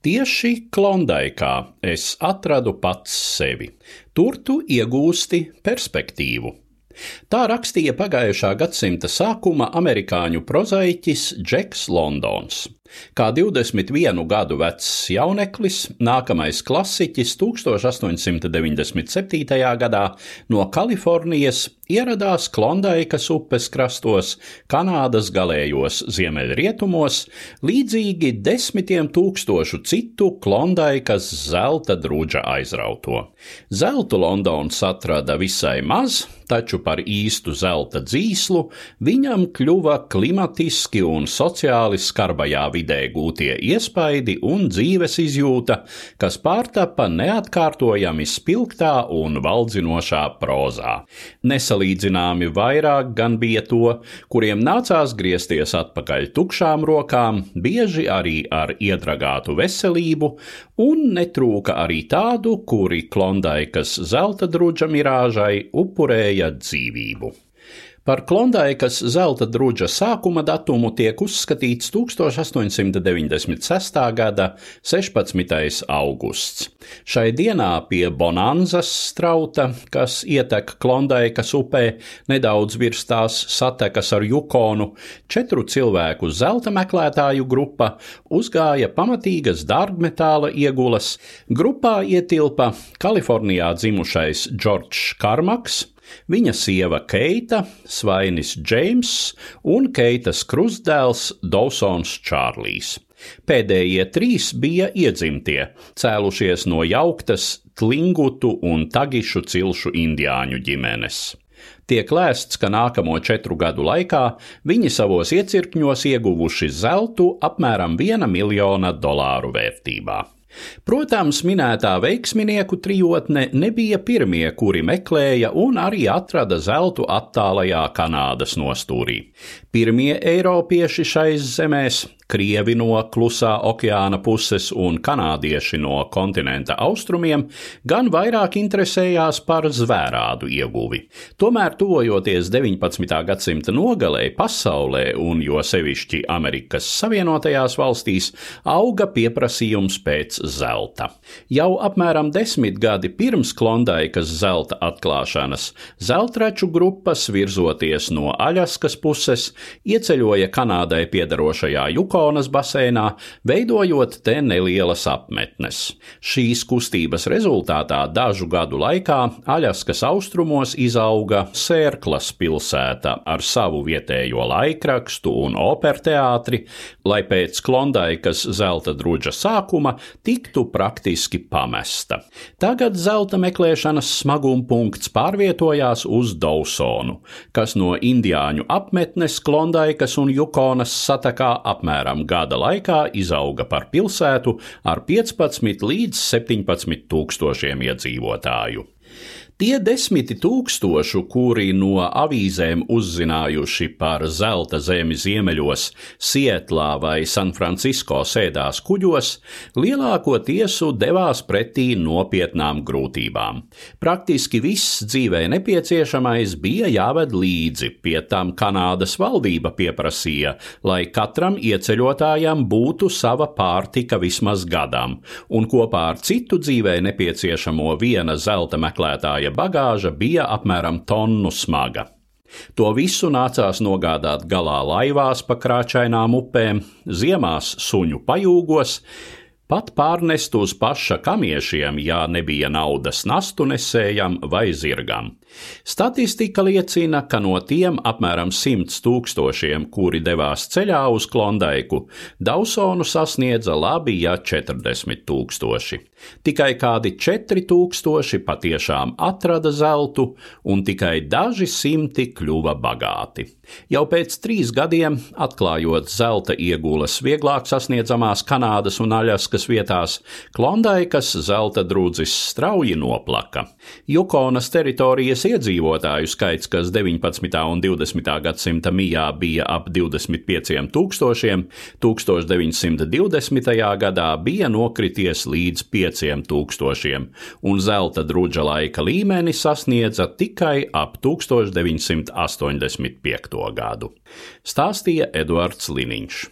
Tieši Klondaikā es atradu pats sevi. Tur tu iegūsti perspektīvu. Tā rakstīja pagājušā gadsimta sākuma amerikāņu prozaiķis Džeks Londons. Kā 21 gadu vecs jauneklis, nākamais klasiķis 1897. gadā no Kalifornijas ieradās Klondaikas upes krastos, Kanādas galējos ziemeļrietumos, līdzīgi desmitiem tūkstošu citu Klondaikas zelta druģa aizrauto. Zeltu Londons atrada visai maz, taču par īstu zelta dzīslu viņam kļuva klimatiski un sociāli skarbajā vidē gūtie iespaidi un dzīves izjūta, kas pārtapa neatkārtojami spilgtā un valdzinošā prozā. Nesalīdzināmi vairāk gan bija to, kuriem nācās griezties atpakaļ tukšām rokām, bieži arī ar iedragātu veselību, un netrūka arī tādu, kuri Klondaikas zelta druģa mirāžai upurēja dzīvību. Par Klondaikas zelta druģa sākuma datumu tiek uzskatīts 1896. gada 16. augusts. Šai dienā pie Bonanzas strauta, kas ietek Klondaikas upē, nedaudz virs tās satekas ar Jukonu, četru cilvēku zelta meklētāju grupa uzgāja pamatīgas dārgmetāla iegulas. Grupā ietilpa Kalifornijā dzimušais Džordžs Karmaks, viņa sieva Keita, svainis Džeims un Keitas krustdēls Dawsons Čārlijs. Pēdējie trīs bija iedzimtie, cēlušies no jauktas Tlingutu un Tagišu cilšu indiāņu ģimenes. Tiek lēsts, ka nākamo četru gadu laikā viņi savos iecirkņos ieguvuši zeltu apmēram viena miljona dolāru vērtībā. Protams, minētā veiksminieku trijotne nebija pirmie, kuri meklēja un arī atrada zeltu attālajā Kanādas nostūrī. Pirmie eiropieši šais zemēs krievi no klusā okeāna puses un kanādieši no kontinenta austrumiem, gan vairāk interesējās par zvērādu ieguvi. Tomēr, tuvojoties 19. gadsimta nogalē pasaulē, un jo sevišķi Amerikas Savienotajās valstīs, auga pieprasījums pēc zelta. Jau apmēram desmit gadi pirms Klondaikas zelta atklāšanas, zeltraču grupas virzoties no Aļaskas puses, ieceļoja Kanādai piedarošajā Juko Yukonas basēnā, veidojot te nelielas apmetnes. Šīs kustības rezultātā dažu gadu laikā Aļaskas austrumos izauga Sērklas pilsēta ar savu vietējo laikrakstu un operteātri, lai pēc Klondaikas zelta druģa sākuma tiktu praktiski pamesta. Tagad zelta meklēšanas smaguma punkts pārvietojās uz Dausonu, kas no indiāņu apmetnes Klondaikas un Jukonas satakā apmēram apmēram gada laikā izauga par pilsētu ar 15 līdz 17 tūkstošiem iedzīvotāju. Tie desmiti tūkstošu, kuri no avīzēm uzzinājuši par zelta zemi ziemeļos, Sietlā vai Sanfrancisko sēdās kuģos, lielāko tiesu devās pretī nopietnām grūtībām. Praktiski viss dzīvē nepieciešamais bija jāved līdzi, pie tam Kanādas valdība pieprasīja, lai katram ieceļotājam būtu sava pārtika vismaz gadam, un kopā ar citu dzīvē nepieciešamo viena zelta meklētāja Šie bagāža bija apmēram tonnu smaga. To visu nācās nogādāt galā laivās pa krāčainām upēm, ziemās suņu pajūgos, pat pārnest uz paša kamiešiem, ja nebija naudas nastu nesējam vai zirgam. Statistika liecina, ka no tiem apmēram 100 tūkstošiem, kuri devās ceļā uz Klondaiku, Dausonu sasniedza labi, ja 40 tūkstoši. Tikai kādi 4 tūkstoši patiešām atrada zeltu, un tikai daži simti kļuva bagāti. Jau pēc trīs gadiem, atklājot zelta iegulas vieglāk sasniedzamās Kanādas un Aļaskas vietās, Klondaikas zelta drūdzis strauji noplaka. Jukonas teritorijas iedzīvotāju skaits, kas 19. un 20. gadsimta mijā bija ap 25 tūkstošiem, 1920. gadā bija nokrities līdz 5 tūkstošiem, un zelta druģa laika līmeni sasniedza tikai ap 1985. gadu, stāstīja Eduards Liniņš.